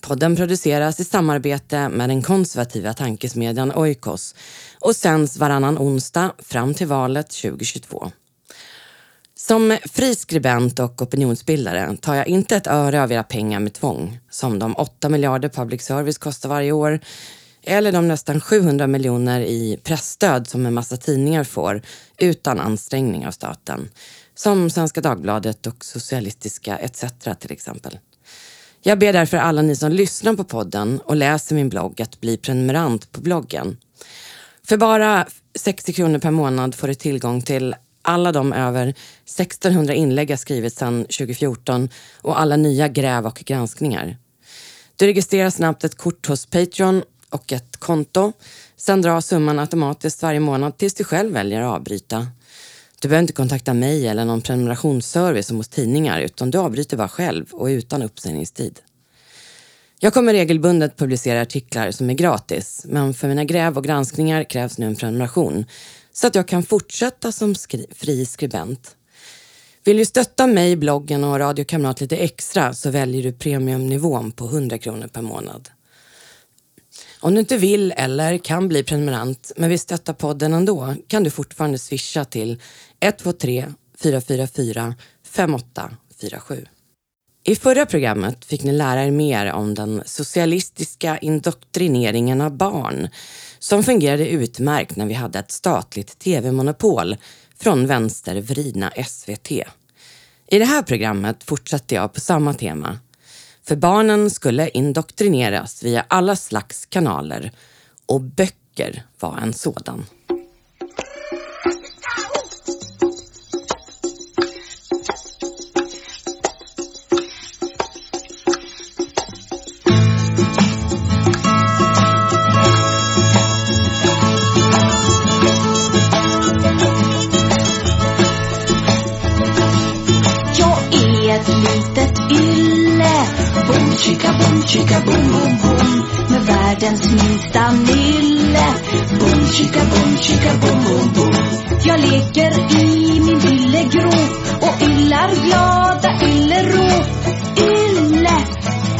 Podden produceras i samarbete med den konservativa tankesmedjan Oikos och sänds varannan onsdag fram till valet 2022. Som fri skribent och opinionsbildare tar jag inte ett öre av era pengar med tvång, som de 8 miljarder public service kostar varje år, eller de nästan 700 miljoner i pressstöd som en massa tidningar får utan ansträngning av staten, som Svenska Dagbladet och Socialistiska ETC till exempel. Jag ber därför alla ni som lyssnar på podden och läser min blogg att bli prenumerant på bloggen. För bara 60 kronor per månad får du tillgång till alla de över 1600 inlägg jag skrivit sedan 2014 och alla nya gräv och granskningar. Du registrerar snabbt ett kort hos Patreon och ett konto. Sen dras summan automatiskt varje månad tills du själv väljer att avbryta. Du behöver inte kontakta mig eller någon prenumerationsservice som hos tidningar utan du avbryter bara själv och utan uppsägningstid. Jag kommer regelbundet publicera artiklar som är gratis men för mina gräv och granskningar krävs nu en prenumeration så att jag kan fortsätta som skri fri skribent. Vill du stötta mig, bloggen och Radio Kamrat lite extra så väljer du premiumnivån på 100 kronor per månad. Om du inte vill eller kan bli prenumerant men vill stötta podden ändå kan du fortfarande swisha till 123 444 5847. I förra programmet fick ni lära er mer om den socialistiska indoktrineringen av barn som fungerade utmärkt när vi hade ett statligt tv-monopol från vänstervridna SVT. I det här programmet fortsatte jag på samma tema för barnen skulle indoktrineras via alla slags kanaler och böcker var en sådan. Chicka boom, boom, boom, Med världens minsta mille. Boom, chicka boom, chicka boom, boom, boom Jag leker i min yllegrop och yllar glada yllerop Ylle,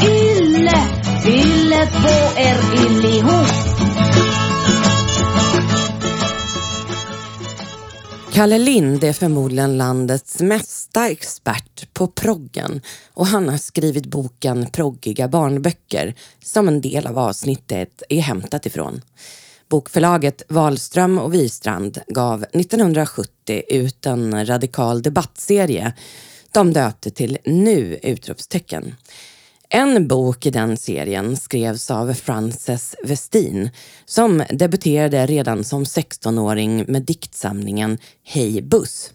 ylle, yllet på er illihop Kalle Lind är förmodligen landets mest mesta expert på proggen och han har skrivit boken Proggiga barnböcker som en del av avsnittet är hämtat ifrån. Bokförlaget Wahlström och Wistrand gav 1970 ut en radikal debattserie de döpte till Nu! utropstecken. En bok i den serien skrevs av Frances Westin som debuterade redan som 16-åring med diktsamlingen Hej buss.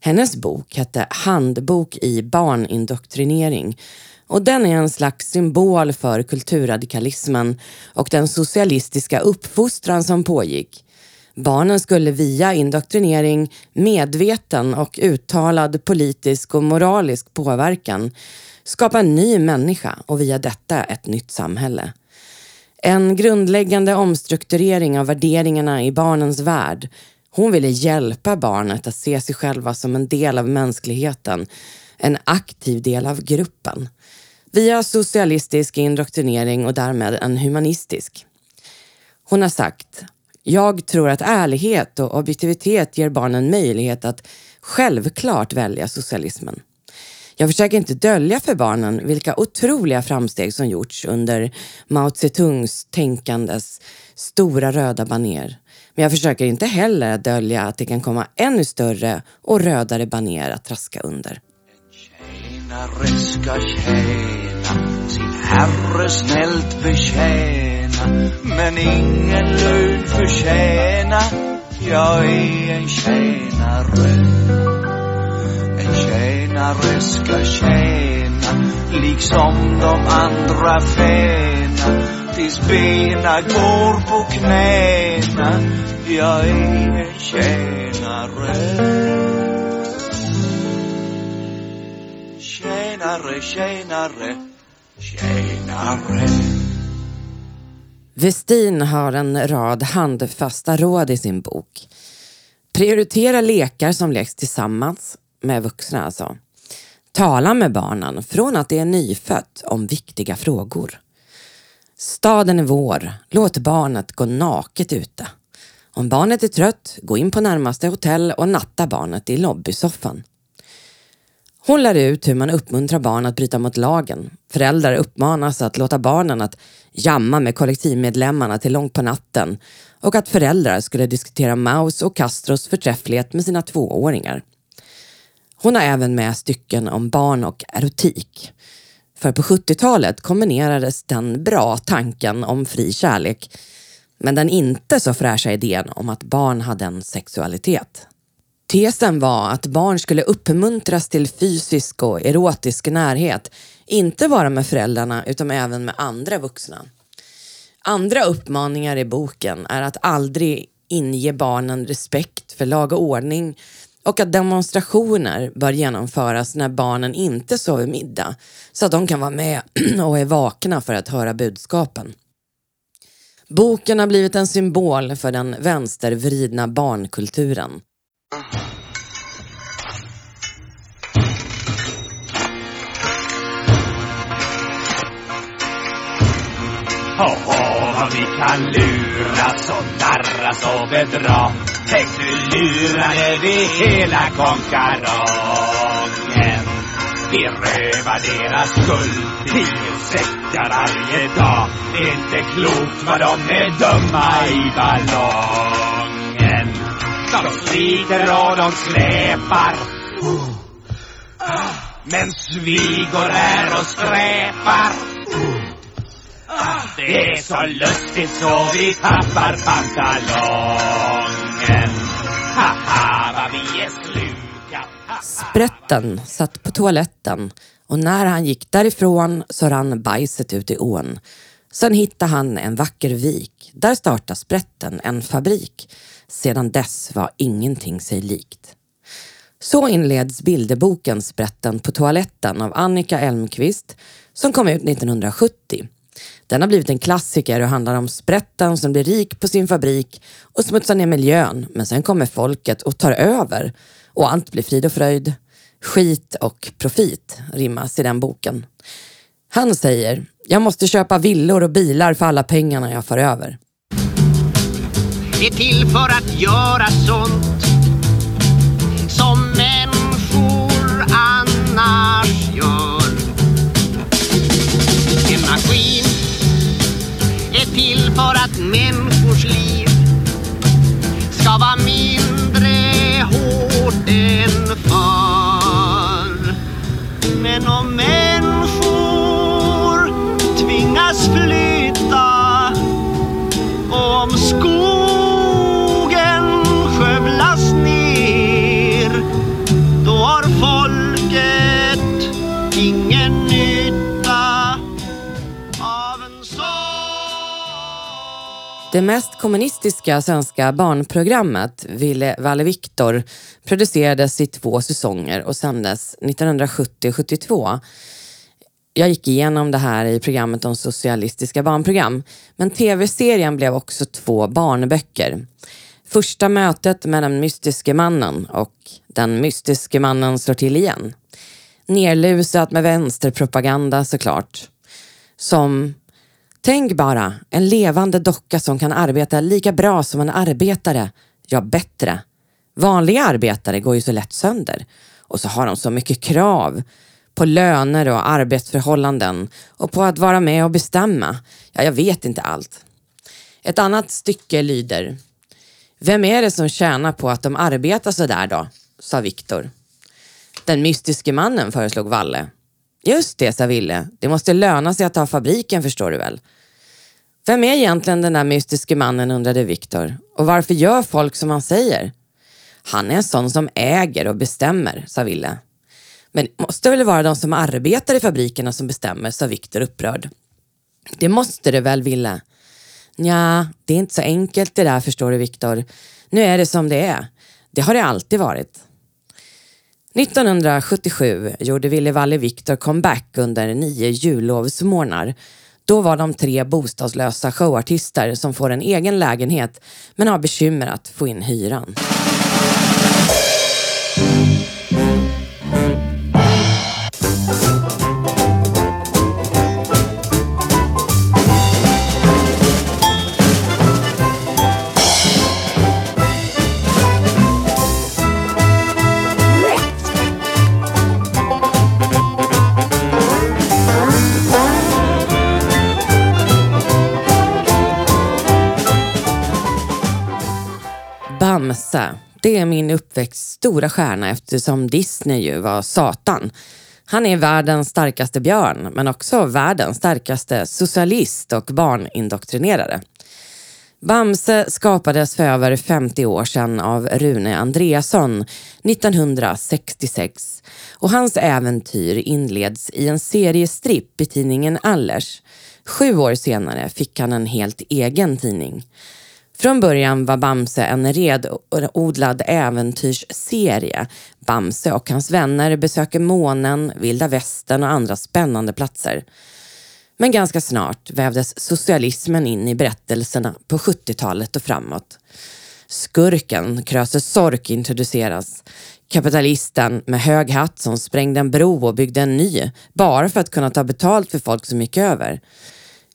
Hennes bok hette Handbok i barnindoktrinering och den är en slags symbol för kulturradikalismen och den socialistiska uppfostran som pågick. Barnen skulle via indoktrinering, medveten och uttalad politisk och moralisk påverkan skapa en ny människa och via detta ett nytt samhälle. En grundläggande omstrukturering av värderingarna i barnens värld. Hon ville hjälpa barnet att se sig själva som en del av mänskligheten, en aktiv del av gruppen. Via socialistisk indoktrinering och därmed en humanistisk. Hon har sagt, jag tror att ärlighet och objektivitet ger barnen möjlighet att självklart välja socialismen. Jag försöker inte dölja för barnen vilka otroliga framsteg som gjorts under Mao Zedongs tänkandes stora röda baner. Men jag försöker inte heller att dölja att det kan komma ännu större och rödare baner att traska under. Tjänare ska tjäna sin herre snällt betjäna men ingen lön förtjäna jag är en tjänare En tjänare ska tjäna liksom de andra fäna tills bena går på knäna. Jag är en tjänare. Tjänare, tjänare, tjänare. Westin har en rad handfasta råd i sin bok. Prioritera lekar som leks tillsammans, med vuxna alltså. Tala med barnen från att det är nyfött om viktiga frågor. Staden är vår, låt barnet gå naket ute. Om barnet är trött, gå in på närmaste hotell och natta barnet i lobbysoffan. Hon lär ut hur man uppmuntrar barn att bryta mot lagen. Föräldrar uppmanas att låta barnen att jamma med kollektivmedlemmarna till långt på natten och att föräldrar skulle diskutera Maus och Castros förträfflighet med sina tvååringar. Hon har även med stycken om barn och erotik. För på 70-talet kombinerades den bra tanken om fri kärlek men den inte så fräscha idén om att barn hade en sexualitet. Tesen var att barn skulle uppmuntras till fysisk och erotisk närhet, inte bara med föräldrarna utan även med andra vuxna. Andra uppmaningar i boken är att aldrig inge barnen respekt för lag och ordning och att demonstrationer bör genomföras när barnen inte sover middag så att de kan vara med och är vakna för att höra budskapen. Boken har blivit en symbol för den vänstervridna barnkulturen. Åh, vad vi kan luras och narras och bedra. Tänk nu lurade vi hela konkarongen. Vi rövar deras guld, tio säckar varje dag. Det är inte klokt vad de är dumma i ballongen. De sliter och de släpar. Men svigor är och skräpar. Det är så lustigt så vi tappar pantalongen. Haha, vad vi är sluka. Sprätten satt på toaletten och när han gick därifrån så rann bajset ut i ån. Sen hittade han en vacker vik. Där startade sprätten en fabrik. Sedan dess var ingenting sig likt. Så inleds bilderboken Sprätten på toaletten av Annika Elmqvist som kom ut 1970. Den har blivit en klassiker och handlar om sprätten som blir rik på sin fabrik och smutsar ner miljön. Men sen kommer folket och tar över och allt blir frid och fröjd. Skit och profit rimmas i den boken. Han säger, jag måste köpa villor och bilar för alla pengarna jag får över. är till för att göra sånt som människor annars gör. Människors liv ska vara mindre hårt än förr. Men om Det mest kommunistiska svenska barnprogrammet, Ville Valle Viktor, producerades i två säsonger och sändes 1970-72. Jag gick igenom det här i programmet om socialistiska barnprogram, men tv-serien blev också två barnböcker. Första mötet med den mystiske mannen och Den mystiske mannen slår till igen. Nerlusat med vänsterpropaganda såklart. Som Tänk bara, en levande docka som kan arbeta lika bra som en arbetare, ja bättre. Vanliga arbetare går ju så lätt sönder och så har de så mycket krav på löner och arbetsförhållanden och på att vara med och bestämma. Ja, jag vet inte allt. Ett annat stycke lyder Vem är det som tjänar på att de arbetar så där då? sa Viktor. Den mystiske mannen föreslog Valle. Just det, sa Ville. Det måste löna sig att ha fabriken förstår du väl. Vem är egentligen den där mystiske mannen undrade Viktor. Och varför gör folk som han säger? Han är en sån som äger och bestämmer, sa Ville. Men det måste väl vara de som arbetar i fabrikerna som bestämmer, sa Viktor upprörd. Det måste det väl, Ville? Ja, det är inte så enkelt det där förstår du Viktor. Nu är det som det är. Det har det alltid varit. 1977 gjorde Ville Valle Viktor comeback under nio jullovsmorgnar. Då var de tre bostadslösa showartister som får en egen lägenhet men har bekymmer att få in hyran. Bamse, det är min uppväxt stora stjärna eftersom Disney ju var Satan. Han är världens starkaste björn, men också världens starkaste socialist och barnindoktrinerare. Bamse skapades för över 50 år sedan av Rune Andreasson 1966 och hans äventyr inleds i en seriestripp i tidningen Allers. Sju år senare fick han en helt egen tidning. Från början var Bamse en redodlad äventyrsserie. Bamse och hans vänner besöker månen, vilda västern och andra spännande platser. Men ganska snart vävdes socialismen in i berättelserna på 70-talet och framåt. Skurken, Krösus Sork, introduceras. Kapitalisten med hög hatt som sprängde en bro och byggde en ny, bara för att kunna ta betalt för folk som gick över.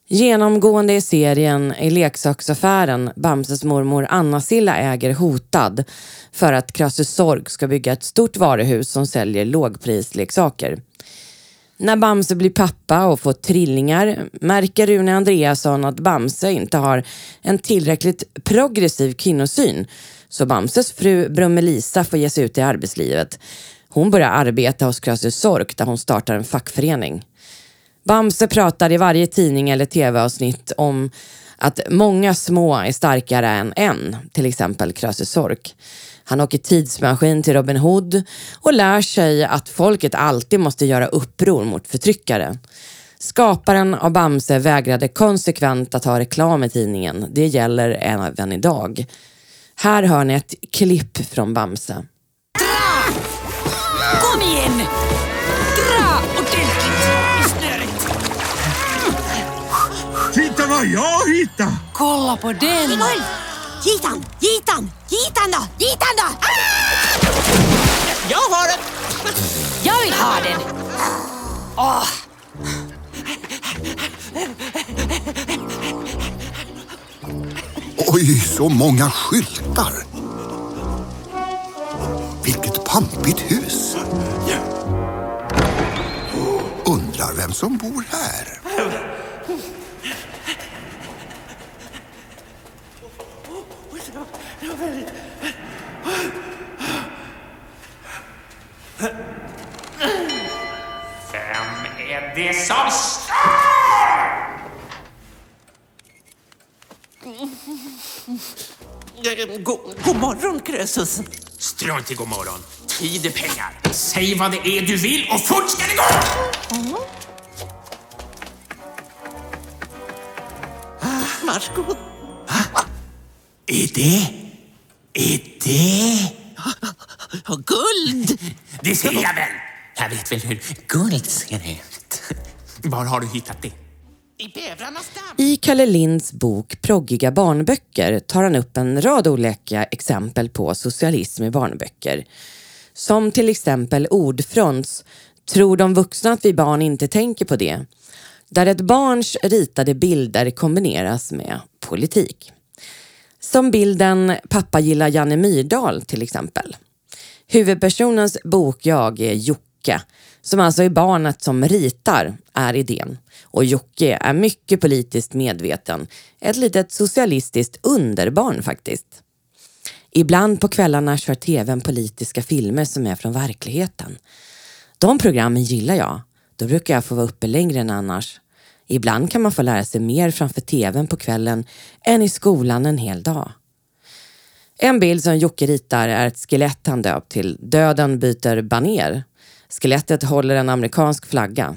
Genomgående i serien är leksaksaffären Bamses mormor Anna-Silla äger hotad för att Krasse Sorg ska bygga ett stort varuhus som säljer lågprisleksaker. När Bamse blir pappa och får trillingar märker Rune Andreasson att Bamse inte har en tillräckligt progressiv kvinnosyn. Så Bamses fru Brummelisa får ge sig ut i arbetslivet. Hon börjar arbeta hos Krasse Sork där hon startar en fackförening. Bamse pratar i varje tidning eller tv-avsnitt om att många små är starkare än en, till exempel Krösus Sork. Han åker tidsmaskin till Robin Hood och lär sig att folket alltid måste göra uppror mot förtryckare. Skaparen av Bamse vägrade konsekvent att ha reklam i tidningen. Det gäller även idag. Här hör ni ett klipp från Bamse. Dra! Kom igen! Vad jag hittade! Kolla på den! Nicole! Gitan! Gitan! Gitan då! Gitan då! Jag har den! Jag vill ha den! Åh, Oj, så många skyltar! Vilket pampigt hus! Undrar vem som bor här? Som står? God, god morgon, Krösus. Strunt i god morgon. Tid är pengar. Säg vad det är du vill och fort ska det gå! Varsågod. Är det... Är det... Guld! Det ser jag väl! Jag vet väl hur guld ser ut. Var har du hittat det? I bävrarnas damm. I Kalle Linds bok Proggiga barnböcker tar han upp en rad olika exempel på socialism i barnböcker. Som till exempel Ordfronts Tror de vuxna att vi barn inte tänker på det? Där ett barns ritade bilder kombineras med politik. Som bilden Pappa gillar Janne Myrdal till exempel. Huvudpersonens bokjag är Jocke, som alltså är barnet som ritar, är idén. Och Jocke är mycket politiskt medveten. Ett litet socialistiskt underbarn faktiskt. Ibland på kvällarna kör tvn politiska filmer som är från verkligheten. De programmen gillar jag. Då brukar jag få vara uppe längre än annars. Ibland kan man få lära sig mer framför tvn på kvällen än i skolan en hel dag. En bild som Jocke ritar är ett skelett han döpt till Döden byter baner. Skelettet håller en amerikansk flagga.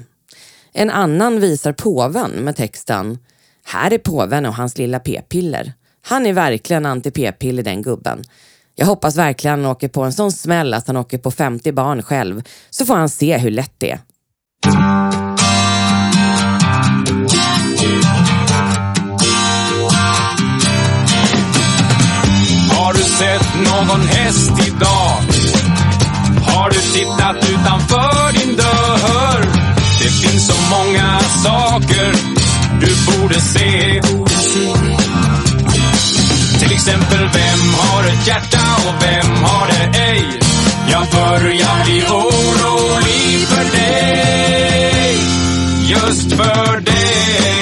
En annan visar påven med texten Här är påven och hans lilla p-piller. Han är verkligen anti-p-piller den gubben. Jag hoppas verkligen han åker på en sån smäll att han åker på 50 barn själv, så får han se hur lätt det är. Har du sett någon häst idag? Har du tittat utanför din dörr? Det finns så många saker du borde se. Till exempel, vem har ett hjärta och vem har det ej? Jag börjar bli orolig för dig. Just för dig.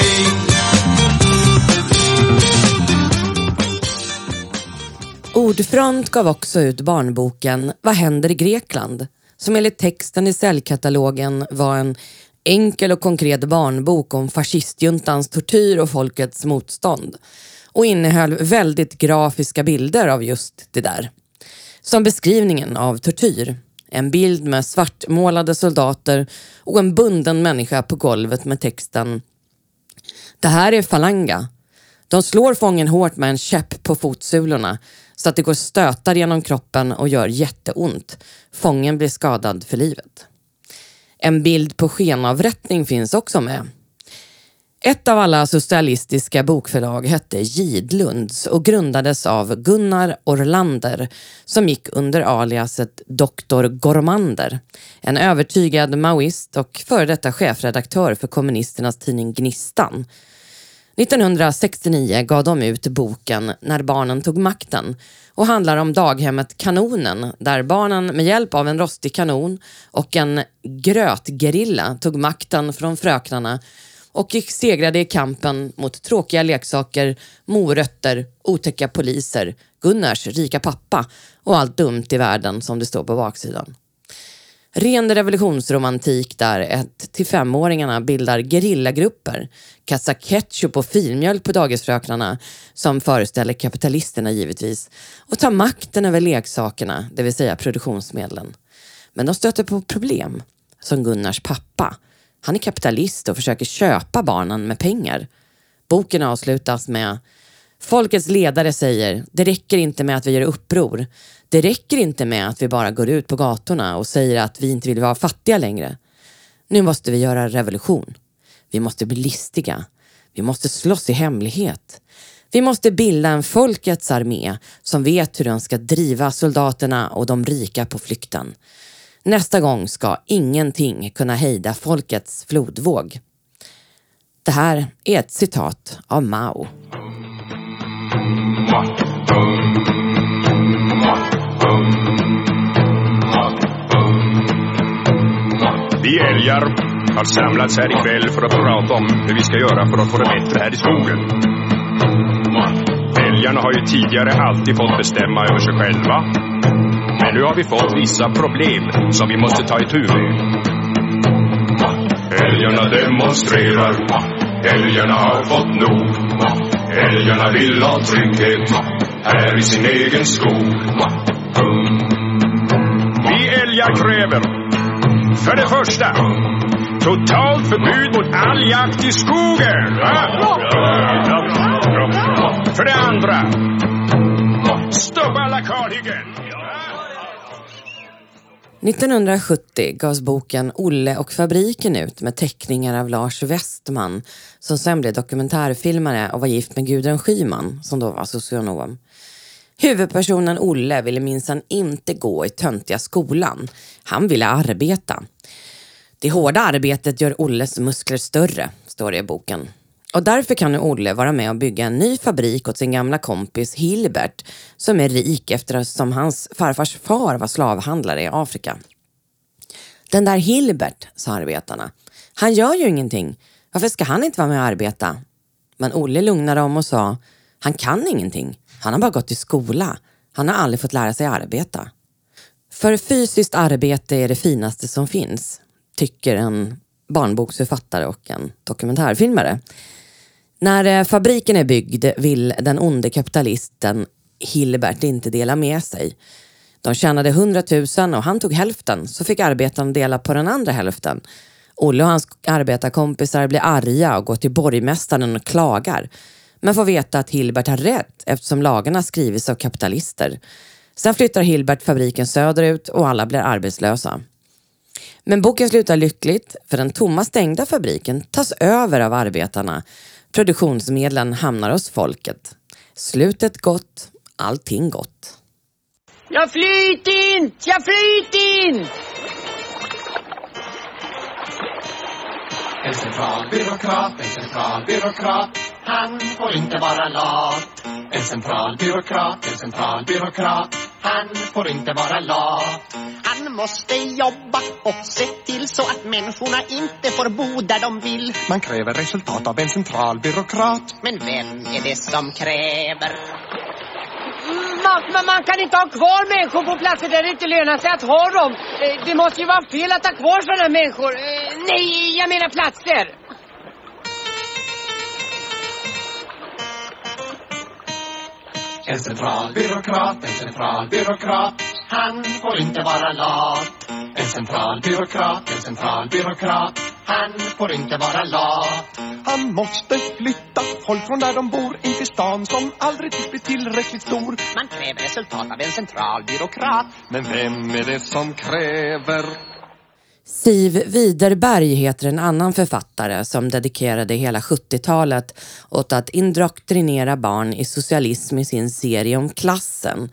Ordfront gav också ut barnboken Vad händer i Grekland? Som enligt texten i säljkatalogen var en enkel och konkret barnbok om fascistjuntans tortyr och folkets motstånd och innehöll väldigt grafiska bilder av just det där. Som beskrivningen av tortyr. En bild med svartmålade soldater och en bunden människa på golvet med texten Det här är falanga. De slår fången hårt med en käpp på fotsulorna så att det går stötar genom kroppen och gör jätteont. Fången blir skadad för livet. En bild på skenavrättning finns också med. Ett av alla socialistiska bokförlag hette Gidlunds och grundades av Gunnar Orlander som gick under aliaset Dr. Gormander. En övertygad maoist och före detta chefredaktör för kommunisternas tidning Gnistan. 1969 gav de ut boken När barnen tog makten och handlar om daghemmet Kanonen där barnen med hjälp av en rostig kanon och en grötgerilla tog makten från fröknarna och gick segrade i kampen mot tråkiga leksaker, morötter, otäcka poliser, Gunnars rika pappa och allt dumt i världen som det står på baksidan. Ren revolutionsromantik där ett till femåringarna bildar gerillagrupper, kastar ketchup och filmjölk på dagisfröknarna som föreställer kapitalisterna givetvis och tar makten över leksakerna, det vill säga produktionsmedlen. Men de stöter på problem, som Gunnars pappa. Han är kapitalist och försöker köpa barnen med pengar. Boken avslutas med Folkets ledare säger, det räcker inte med att vi gör uppror. Det räcker inte med att vi bara går ut på gatorna och säger att vi inte vill vara fattiga längre. Nu måste vi göra revolution. Vi måste bli listiga. Vi måste slåss i hemlighet. Vi måste bilda en folkets armé som vet hur den ska driva soldaterna och de rika på flykten. Nästa gång ska ingenting kunna hejda folkets flodvåg. Det här är ett citat av Mao. Vi älgar har samlats här ikväll för att prata om hur vi ska göra för att få det bättre här i skogen. Älgarna har ju tidigare alltid fått bestämma över sig själva. Men nu har vi fått vissa problem som vi måste ta itu med. Älgarna demonstrerar. Älgarna har fått nog. Älgarna vill ha trygghet här i sin egen skog. Vi älgar kräver för det första totalt förbud mot all jakt i skogen. För det andra stoppa alla kalhyggen. 1970 gavs boken Olle och fabriken ut med teckningar av Lars Westman som sen blev dokumentärfilmare och var gift med Gudrun Schyman som då var socionom. Huvudpersonen Olle ville minsann inte gå i töntiga skolan. Han ville arbeta. Det hårda arbetet gör Olles muskler större, står det i boken. Och därför kan nu Olle vara med och bygga en ny fabrik åt sin gamla kompis Hilbert som är rik eftersom hans farfars far var slavhandlare i Afrika. Den där Hilbert, sa arbetarna, han gör ju ingenting. Varför ska han inte vara med och arbeta? Men Olle lugnade dem och sa, han kan ingenting. Han har bara gått i skola. Han har aldrig fått lära sig arbeta. För fysiskt arbete är det finaste som finns, tycker en barnboksförfattare och en dokumentärfilmare. När eh, fabriken är byggd vill den onde kapitalisten Hilbert inte dela med sig. De tjänade 100 000 och han tog hälften så fick arbetarna dela på den andra hälften. Olle och hans arbetarkompisar blir arga och går till borgmästaren och klagar. Men får veta att Hilbert har rätt eftersom lagarna skrivits av kapitalister. Sen flyttar Hilbert fabriken söderut och alla blir arbetslösa. Men boken slutar lyckligt för den tomma stängda fabriken tas över av arbetarna. Produktionsmedlen hamnar hos folket. Slutet gott, allting gott. Jag flyt in! Jag flyt in! En central byråkrat, en central byråkrat Han får inte vara lat En central byråkrat, en central byråkrat Han får inte vara lat Han måste jobba och se till så att människorna inte får bo där de vill. Man kräver resultat av en central byråkrat Men vem är det som kräver? Man, man, man kan inte ha kvar människor på platser där det inte lönar sig att ha dem. Eh, Det måste ju vara fel att ha kvar sådana människor. Nej, jag menar platser. En central byråkrat, en central byråkrat Han får inte vara lat En central byråkrat, en central byråkrat Han får inte vara lat Han måste flytta folk från där de bor In till stan som aldrig tycks bli tillräckligt stor Man kräver resultat av en central byråkrat. Men vem är det som kräver? Siv Widerberg heter en annan författare som dedikerade hela 70-talet åt att indoktrinera barn i socialism i sin serie om klassen.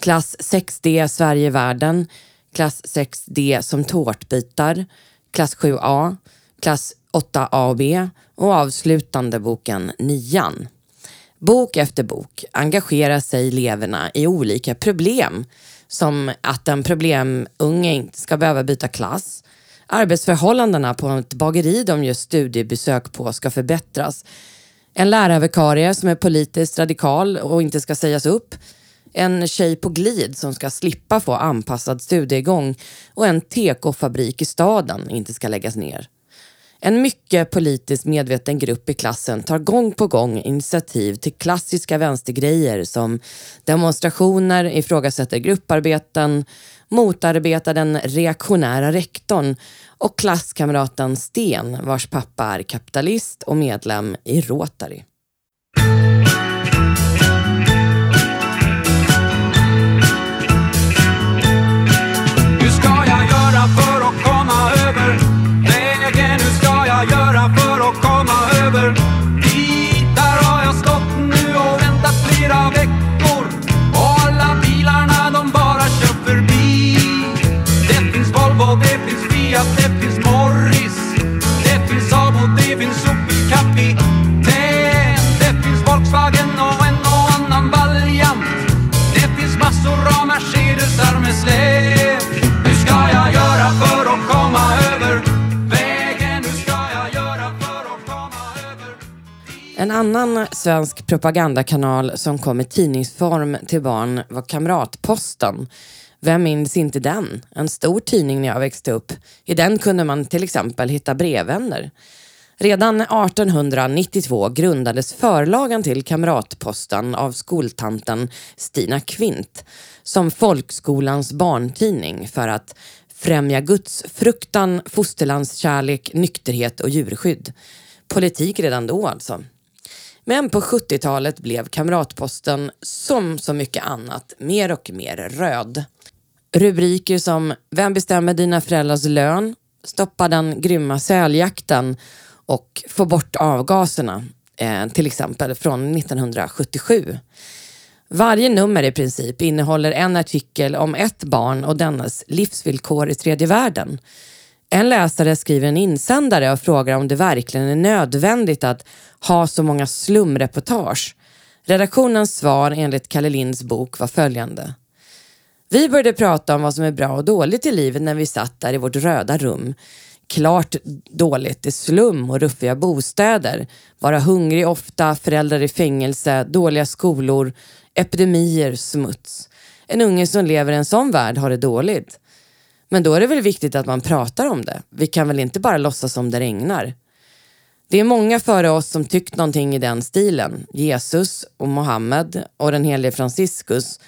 Klass 6D Sverige, världen. klass 6D som tårtbitar, klass 7A, klass 8A och B och avslutande boken Nian. Bok efter bok engagerar sig eleverna i olika problem som att en problemunge inte ska behöva byta klass, arbetsförhållandena på ett bageri de gör studiebesök på ska förbättras, en lärarvikarie som är politiskt radikal och inte ska sägas upp, en tjej på glid som ska slippa få anpassad studiegång. Och en tekofabrik i staden inte ska läggas ner. En mycket politiskt medveten grupp i klassen tar gång på gång initiativ till klassiska vänstergrejer som demonstrationer, ifrågasätter grupparbeten, motarbetar den reaktionära rektorn och klasskamraten Sten vars pappa är kapitalist och medlem i Rotary. Släp. Hur ska jag göra för att komma över vägen? Hur ska jag göra för att komma över? En annan svensk propagandakanal som kom i tidningsform till barn var Kamratposten. Vem minns inte den? En stor tidning när jag växte upp. I den kunde man till exempel hitta brevvänner. Redan 1892 grundades förlagan till Kamratposten av skoltanten Stina Kvint som folkskolans barntidning för att främja gudsfruktan, fosterlandskärlek, nykterhet och djurskydd. Politik redan då alltså. Men på 70-talet blev Kamratposten, som så mycket annat, mer och mer röd. Rubriker som “Vem bestämmer dina föräldrars lön?” “Stoppa den grymma säljakten” och “Få bort avgaserna” eh, till exempel från 1977. Varje nummer i princip innehåller en artikel om ett barn och dennes livsvillkor i tredje världen. En läsare skriver en insändare och frågar om det verkligen är nödvändigt att ha så många slumreportage. Redaktionens svar enligt Kalle Linds bok var följande. Vi började prata om vad som är bra och dåligt i livet när vi satt där i vårt röda rum. Klart dåligt i slum och ruffiga bostäder, vara hungrig ofta, föräldrar i fängelse, dåliga skolor, epidemier, smuts. En unge som lever i en sån värld har det dåligt. Men då är det väl viktigt att man pratar om det. Vi kan väl inte bara låtsas som det regnar. Det är många före oss som tyckt någonting i den stilen. Jesus och Mohammed och den helige Franciscus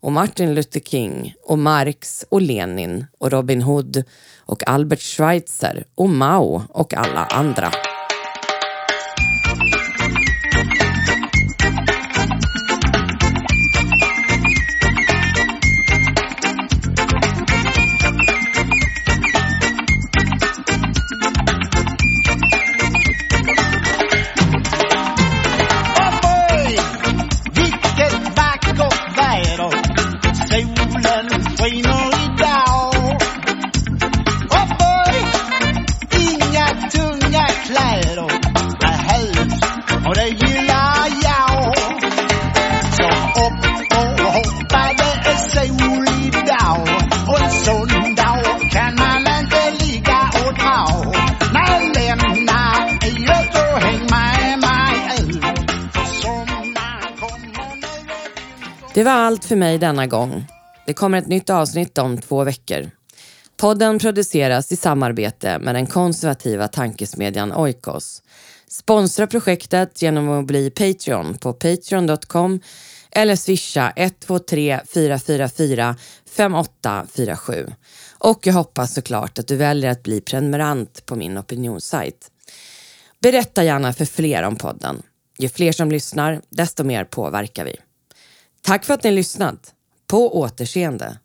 och Martin Luther King och Marx och Lenin och Robin Hood och Albert Schweitzer och Mao och alla andra. Det var allt för mig denna gång. Det kommer ett nytt avsnitt om två veckor. Podden produceras i samarbete med den konservativa tankesmedjan Oikos. Sponsra projektet genom att bli Patreon på patreon.com eller swisha 123 444 5847. Och jag hoppas såklart att du väljer att bli prenumerant på min opinionssajt. Berätta gärna för fler om podden. Ju fler som lyssnar, desto mer påverkar vi. Tack för att ni lyssnat. På återseende.